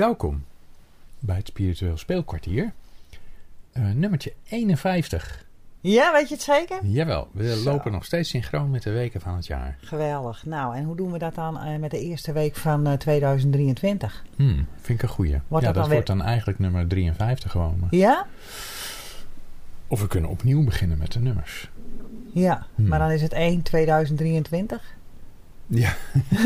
Welkom bij het Spiritueel Speelkwartier. Uh, nummertje 51. Ja, weet je het zeker? Jawel, we Zo. lopen nog steeds synchroon met de weken van het jaar. Geweldig. Nou, en hoe doen we dat dan eh, met de eerste week van eh, 2023? Hmm, vind ik een goeie. Wordt ja, dat dat dan wordt dan eigenlijk nummer 53 gewoon. maar- Ja? Of we kunnen opnieuw beginnen met de nummers. Ja. Hmm. Maar dan is het 1 2023? Ja,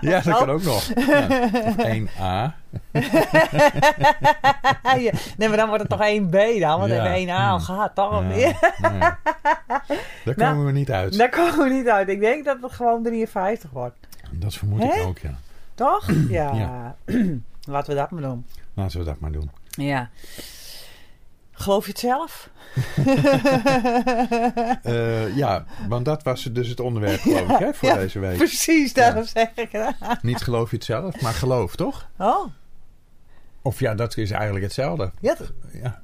ja dat kan ook nog. Ja, of 1A. ja. Nee, maar dan wordt het toch 1B dan? Want Ja. hebben 1A al Hmm. gehad, toch? Ja, nee. Daar Nou, komen we niet uit. Daar komen we niet uit. Ik denk dat het gewoon 53 wordt. Dat vermoed Hè? ik ook, ja. Toch? Ja. Ja. Laten we dat maar doen. Laten we dat maar doen. Ja. Geloof je het zelf? Eh, ja, want dat was dus het onderwerp, geloof ik, hè, voor ja, deze week. Precies, daarom zeg ik het. Niet geloof je het zelf, maar geloof, toch? Oh, Of ja, dat is eigenlijk hetzelfde. ja, t- Ja,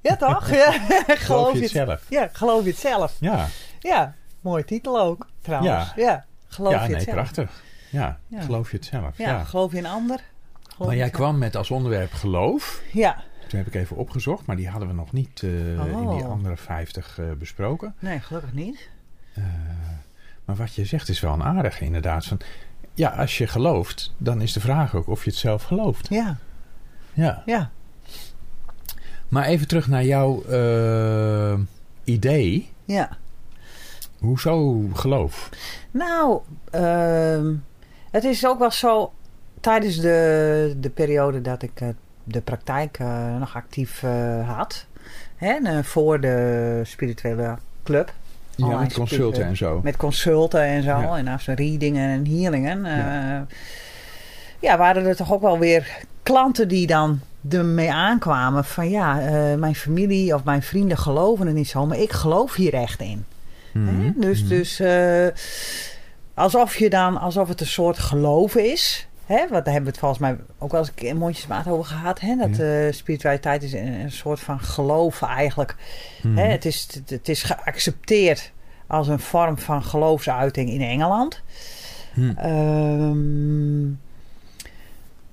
ja toch? Ja. geloof je het zelf? Ja, geloof je het zelf. Ja, Ja, mooie titel ook, trouwens. Ja, geloof je nee, het zelf. prachtig. Ja, geloof je het zelf. Ja, geloof je een ander? Geloof Maar jij kwam met als onderwerp geloof. Ja, Toen heb ik even opgezocht, maar die hadden we nog niet eh, in die Oh. andere 50 eh, besproken. nee, gelukkig niet. Eh, maar wat je zegt is wel een aardige inderdaad. Van, ja, als je gelooft, dan is de vraag ook of je het zelf gelooft. Ja, Ja. ja. Maar even terug naar jouw idee. Ja. Hoezo geloof? Nou, ehm, het is ook wel zo... Tijdens de, de periode dat ik eh, de praktijk eh, nog actief eh, had... Hè, eh, voor de spirituele club... Ja, met consulten en zo. Met consulten en zo. Ja. En after readingen en healingen. Ja. ja. waren er toch ook wel weer klanten die dan ermee aankwamen. Van ja, mijn familie of mijn vrienden geloven er niet zo. Maar ik geloof hier echt in. Hè? Mhm, Dus, mhm. dus alsof je dan, alsof het een soort geloven is. Hè? Want daar hebben we het volgens mij ook wel eens in mondjesmaat over gehad. Hè? Dat Ja. eh, spiritualiteit is een, een soort van geloven eigenlijk. Mhm. Hè, het, is, het, het is geaccepteerd als een vorm van geloofsuiting in Engeland. Hm. Ehm,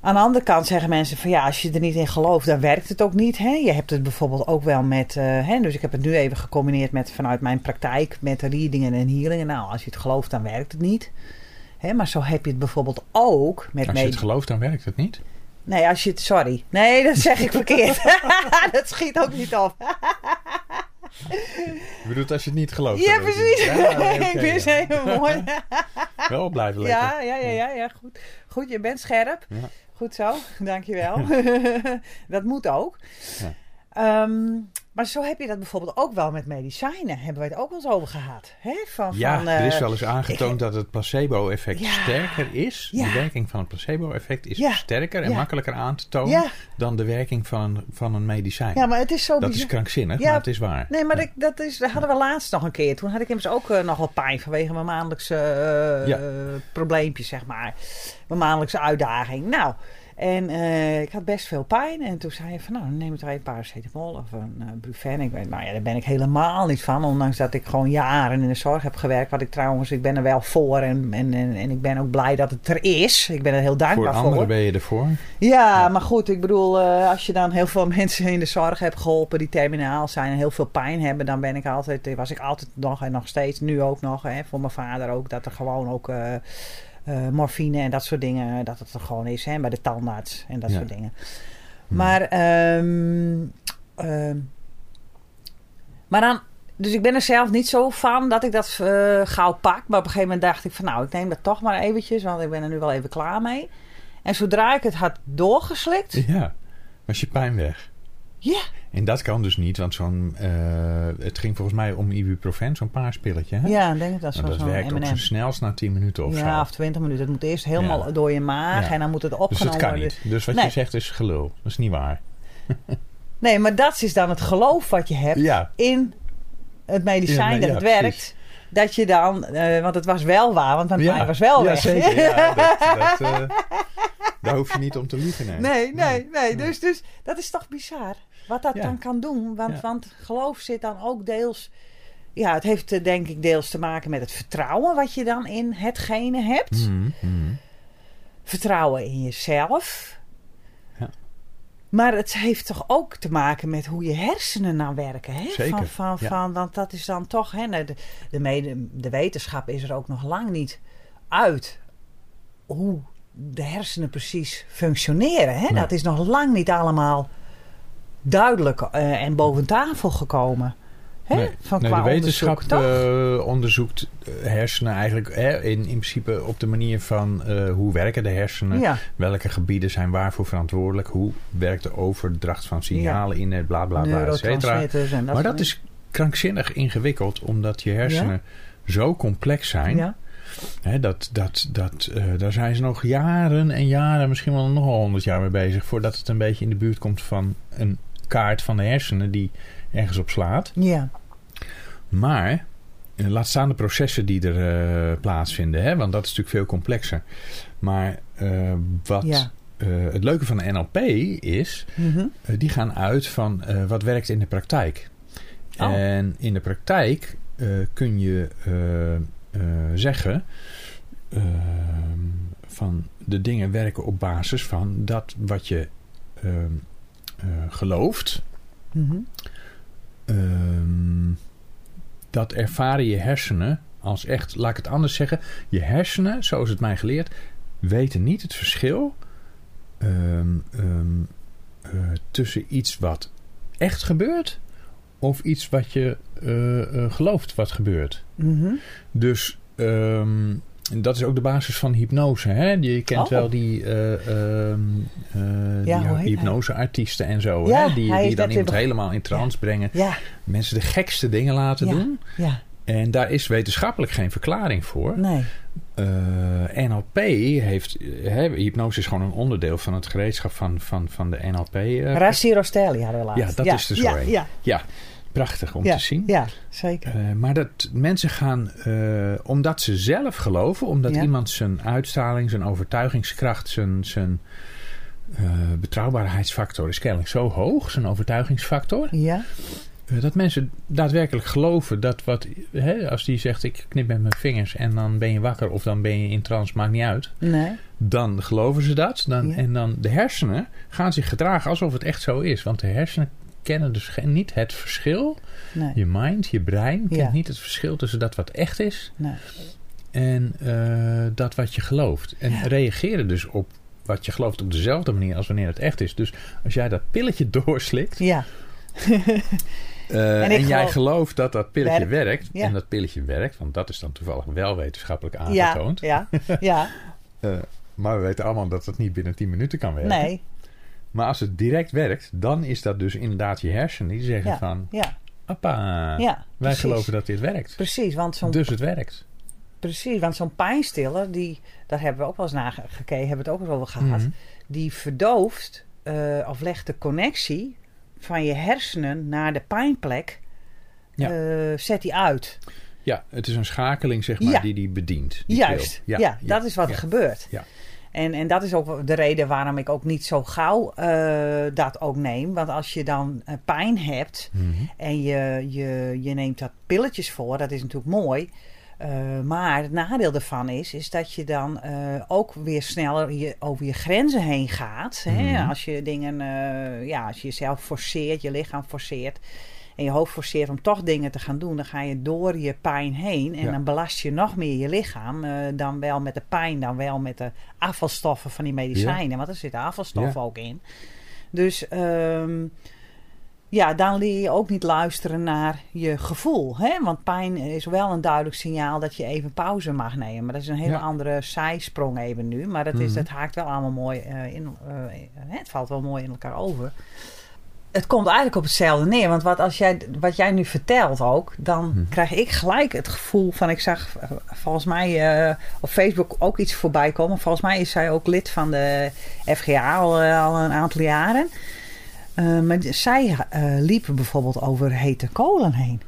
aan de andere kant zeggen mensen van ja, als je er niet in gelooft, dan werkt het ook niet. Hè? Je hebt het bijvoorbeeld ook wel met, eh, hè, dus ik heb het nu even gecombineerd met vanuit mijn praktijk met readingen en healingen. Nou, als je het gelooft, dan werkt het niet. Hè, maar zo heb je het bijvoorbeeld ook met Als je het gelooft, dan werkt het niet. Nee, als je het. Sorry. Nee, dat zeg ik verkeerd. dat schiet ook niet op. Je bedoelt als je het niet gelooft. Ja, precies. Ja, oké, ik wist ja. helemaal mooi. Wel blijven lekker. Ja, ja, ja, ja, ja, goed. Goed, je bent scherp. Ja. Goed zo, dankjewel. dat moet ook. Ja. Maar zo heb je dat bijvoorbeeld ook wel met medicijnen. Hebben wij het ook wel eens over gehad. Hè? Van, Ja, van, er is eh, wel eens aangetoond dat het placebo-effect Ja. sterker is. Ja. De werking van het placebo-effect is Ja. sterker en makkelijker aan te tonen dan de werking van een, van een medicijn. Ja, maar het is zo dat is krankzinnig, maar het is waar. Nee, maar dat, is, dat hadden we laatst nog een keer. Toen had ik immers ook eh, nog wel pijn vanwege mijn maandelijkse eh, probleempjes, zeg maar. Mijn maandelijkse uitdaging. Nou, en eh, ik had best veel pijn. En toen zei je van, nou, neem het even een paracetamol of een uh, Brufen. Ik weet, nou ja, daar ben ik helemaal niet van. Ondanks dat ik gewoon jaren in de zorg heb gewerkt. Wat ik trouwens, ik ben er wel voor. En, en, en, en ik ben ook blij dat het er is. Ik ben er heel Voor dankbaar voor. anderen ben je ervoor. Ja, maar goed, ik bedoel, eh, als je dan heel veel mensen in de zorg hebt geholpen die terminaal zijn en heel veel pijn hebben, dan ben ik altijd, was ik altijd nog en nog steeds, nu ook nog, hè, voor mijn vader ook, dat er gewoon ook eh, morfine en dat soort dingen, dat het er gewoon is, hè, bij de tandarts en dat Ja. soort dingen. Hm. Maar, ehm, ehm, maar dan, dus ik ben er zelf niet zo van dat ik dat eh, gauw pak. Maar op een gegeven moment dacht ik van nou, ik neem dat toch maar eventjes, want ik ben er nu wel even klaar mee. En zodra ik het had doorgeslikt, Ja, was je pijn weg. Ja, En dat kan dus niet, want zo'n, eh, het ging volgens mij om ibuprofen, zo'n paaspilletje. Hè? ja, ik denk dat Nou, dat zo'n werkt op M&M. zijn snelst na 10 minuten of Ja, zo. of 20 minuten. Het moet eerst helemaal Ja. door je maag Ja. en dan moet het dus opgenomen dat kan worden. niet. Dus wat Nee. je zegt is gelul. Dat is niet waar. Nee, maar dat is dan het geloof wat je hebt Ja, in het medicijn Ja, dat ja, het precies. werkt. Dat je dan, eh, want het was wel waar, want mijn ja. pijn was wel ja, weg. Zeker. Ja, dat, dat, eh, daar hoef je niet om te liegen. Nee, Nee, nee, nee. Nee. Dus, dus dat is toch bizar wat dat Ja. dan kan doen. Want, Ja. want geloof zit dan ook deels... Ja, het heeft eh, denk ik deels te maken met het vertrouwen wat je dan in hetgene hebt. Mhm, mhm. vertrouwen in jezelf. Ja. Maar het heeft toch ook te maken met hoe je hersenen nou werken. Hè? Zeker, Van, van, van, want dat is dan toch, hè, de, de, mede, de wetenschap is er ook nog lang niet uit hoe de hersenen precies functioneren. Hè? Nee. Dat is nog lang niet allemaal duidelijk eh, en boven tafel gekomen. Hè? Nee, Van nee, qua de wetenschap onderzoek, eh, onderzoekt hersenen eigenlijk in, in principe op de manier van eh, hoe werken de hersenen. ja, Welke gebieden zijn waarvoor verantwoordelijk? Hoe werkt de overdracht van signalen in het bla bla bla, et cetera. dat Maar soort dat is krankzinnig ingewikkeld, omdat je hersenen zo complex zijn. Hè, dat, dat, dat, daar zijn ze nog jaren en jaren, misschien wel nog wel honderd jaar mee bezig, voordat het een beetje in de buurt komt van een kaart van de hersenen die ergens op slaat. ja, Maar eh, laat staan de processen die er eh, plaatsvinden, hè, want dat is natuurlijk veel complexer. Maar eh, wat ja. het leuke van de NLP is, Mhm. die gaan uit van wat werkt in de praktijk. Oh. En in de praktijk kun je zeggen ehm, van de dingen werken op basis van dat wat je eh, gelooft. Mhm. Ehm, dat ervaren je hersenen als echt, laat ik het anders zeggen, je hersenen, zoals het mij geleerd, weten niet het verschil ehm, ehm, eh, tussen iets wat echt gebeurt of iets wat je eh, gelooft wat gebeurt. Mhm. Dus ehm, dat is ook de basis van hypnose. Hè? Je kent Oh. wel die, Ja, die hypnoseartiesten en zo. Ja, hè? Die, die dan iemand helemaal in trance brengen. Mensen de gekste dingen laten doen. ja, En daar is wetenschappelijk geen verklaring voor. nee. Eh, NLP heeft... hè, hypnose is gewoon een onderdeel van het gereedschap van, van, van de NLP. eh, Rassi Rostelli hadden we laatst. Ja, dat is zo een. Ja, ja, prachtig om ja, te zien. Ja, zeker. Eh, maar dat mensen gaan, eh, omdat ze zelf geloven, omdat Ja. iemand zijn uitstraling, zijn overtuigingskracht, zijn, zijn eh, betrouwbaarheidsfactor is kennelijk zo hoog, zijn overtuigingsfactor, Ja, dat mensen daadwerkelijk geloven dat wat, hè, als die zegt ik knip met mijn vingers en dan ben je wakker of dan ben je in trance, maakt niet uit, nee. dan geloven ze dat. Dan, Ja. En dan de hersenen gaan zich gedragen alsof het echt zo is, want de hersenen kennen dus geen, niet het verschil. Nee. Je mind, je brein kent Ja. niet het verschil tussen dat wat echt is nee. en eh, dat wat je gelooft. En Ja. reageren dus op wat je gelooft op dezelfde manier als wanneer het echt is. Dus als jij dat pilletje doorslikt Ja, eh, En jij geloof- gelooft dat dat pilletje Werkt. werkt Ja. en dat pilletje werkt, want dat is dan toevallig wel wetenschappelijk ja, aangetoond. ja, ja. Eh, maar we weten allemaal dat het niet binnen 10 minuten kan werken. Nee, Maar als het direct werkt, dan is dat dus inderdaad je hersenen die zeggen Ja. van... ja, Appa, ja. wij precies. geloven dat dit werkt. Precies, want zo'n Dus het werkt. Precies, want zo'n pijnstiller, die, daar hebben we ook wel eens naar gekeken, hebben we het ook wel over gehad. Mhm. Die verdooft eh, of legt de connectie van je hersenen naar de pijnplek, Ja. eh, zet die uit. Ja, het is een schakeling zeg maar Ja. die die bedient. die Juist, pil. ja, dat is wat ja. er gebeurt. Ja. En, en dat is ook de reden waarom ik ook niet zo gauw eh, dat ook neem. Want als je dan eh, pijn hebt, Mhm. En je, je, je neemt dat pilletjes voor, dat is natuurlijk mooi. Eh, maar het nadeel daarvan is, is dat je dan ook weer sneller je, over je grenzen heen gaat. Hè? Mhm. Als je dingen, ja, als je jezelf forceert, je lichaam forceert. En je hoofd forceert om toch dingen te gaan doen, dan ga je door je pijn heen. En Ja. dan belast je nog meer je lichaam. eh, dan wel met de pijn, dan wel met de afvalstoffen van die medicijnen. Want er zitten afvalstoffen ook in. Dus ehm, ja, dan leer je ook niet luisteren naar je gevoel. Hè? Want pijn is wel een duidelijk signaal dat je even pauze mag nemen. Maar dat is een hele andere zijsprong even nu. Maar dat, is, Mhm. dat haakt wel allemaal mooi eh, in. eh, het valt wel mooi in elkaar over. Het komt eigenlijk op hetzelfde neer. Want wat, als jij, wat jij nu vertelt ook, dan Mhm. krijg ik gelijk het gevoel van... Ik zag eh, volgens mij eh, op Facebook ook iets voorbij komen. Volgens mij is zij ook lid van de FGA al, eh, al een aantal jaren. Maar zij eh, liepen bijvoorbeeld over hete kolen heen.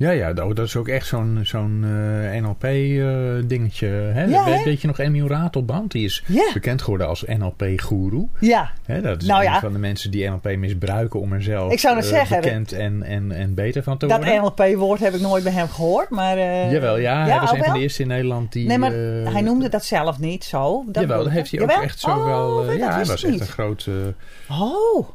Ja, ja, oh, dat is ook echt zo'n zo'n eh, NLP-dingetje. hè? Ja, weet, weet je nog Emiel Ratelband? Die is Ja. bekend geworden als NLP-goeroe. Ja, Hè, Dat is Nou een ja. van de mensen die NLP misbruiken om er zelf Ik zou net eh, zeggen, bekend en, en, en beter van te dat worden. NLP-woord heb ik nooit bij hem gehoord, maar... eh, Jawel, ja. Hij was ook een van de eerste in Nederland die... Nee, maar eh, hij noemde dat zelf niet zo. Dat jawel, dat heeft hij ook Jawel? echt zo oh, wel... eh, dat ja, hij was echt niet. een groot eh, Oh,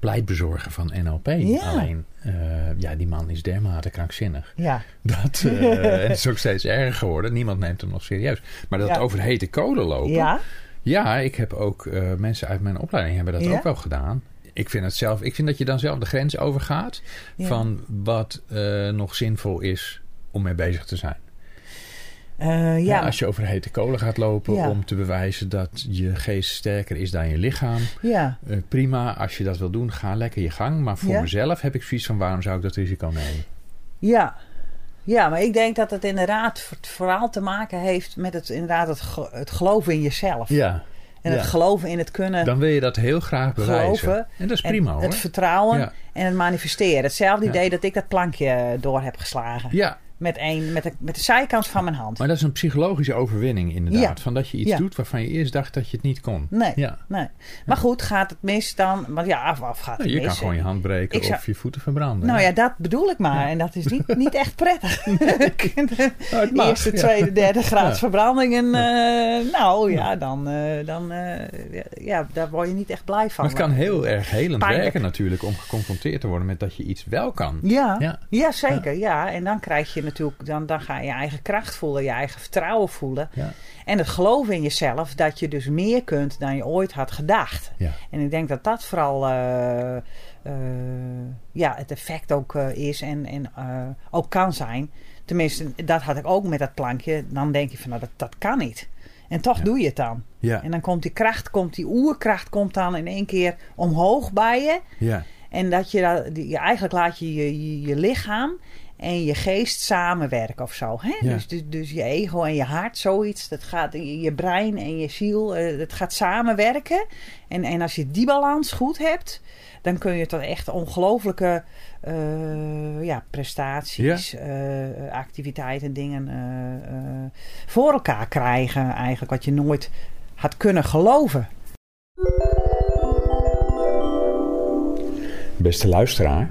pleitbezorger van NLP. Ja. Alleen, eh, ja, die man is dermate krankzinnig. ja. Dat, eh, en het is ook steeds erger geworden. Niemand neemt hem nog serieus. Maar dat Ja. over hete kolen lopen... Ja, Ja, ik heb ook eh, mensen uit mijn opleiding hebben dat Ja? ook wel gedaan. Ik vind het zelf, ik vind dat je dan zelf de grens overgaat Ja. van wat nog zinvol is om mee bezig te zijn. Eh, Ja, ja. als je over hete kolen gaat lopen Ja. om te bewijzen dat je geest sterker is dan je lichaam. ja. eh, prima, als je dat wil doen, ga lekker je gang. Maar voor Ja. mezelf heb ik zoiets van waarom zou ik dat risico nemen? Ja. Ja, maar ik denk dat het inderdaad vooral te maken heeft met het, inderdaad het, het geloven in jezelf. Ja, en het geloven in het kunnen. dan wil je dat heel graag bewijzen. Geloven en dat is prima hoor. Het vertrouwen en het manifesteren. Hetzelfde idee dat ik dat plankje door heb geslagen. Ja, Met, een, met, de, met de zijkant van mijn hand. maar dat is een psychologische overwinning inderdaad. Ja. Van dat je iets Ja. doet waarvan je eerst dacht dat je het niet kon. Nee, Ja. nee. Maar goed, gaat het mis dan? Want ja, of, of gaat het Nou, je mis? kan gewoon je hand breken Ik zou- of je voeten verbranden. Nou ja, dat bedoel ik maar. En dat is niet, niet echt prettig. Nou, het mag, Eerste, tweede, derde graad verbranding. En, eh, nou ja, dan, eh, dan eh, ja, daar word je niet echt blij van. Maar het kan heel erg helend Pijnlijk. werken natuurlijk om geconfronteerd te worden met dat je iets wel kan. Ja, ja. Ja. zeker. Ja. En dan krijg je natuurlijk, dan, dan ga je je eigen kracht voelen, je eigen vertrouwen voelen. Ja. En het geloven in jezelf dat je dus meer kunt dan je ooit had gedacht. Ja. En ik denk dat dat vooral eh, eh, ja, het effect ook eh, is en, en ook kan zijn. Tenminste, dat had ik ook met dat plankje. Dan denk je van, nou, dat, dat kan niet. En toch Ja. doe je het dan. Ja. En dan komt die kracht, komt die oerkracht komt dan in één keer omhoog bij je. Ja. En dat je, eigenlijk laat je je, je je lichaam en je geest samenwerken of zo. Hè? Ja. Dus, dus, dus je ego en je hart, zoiets. Dat gaat, je, brein en je ziel, dat gaat samenwerken. En, en als je die balans goed hebt, dan kun je tot echt ongelooflijke eh, ja, prestaties, eh, activiteiten, dingen voor elkaar krijgen. Eigenlijk wat je nooit had kunnen geloven. Beste luisteraar,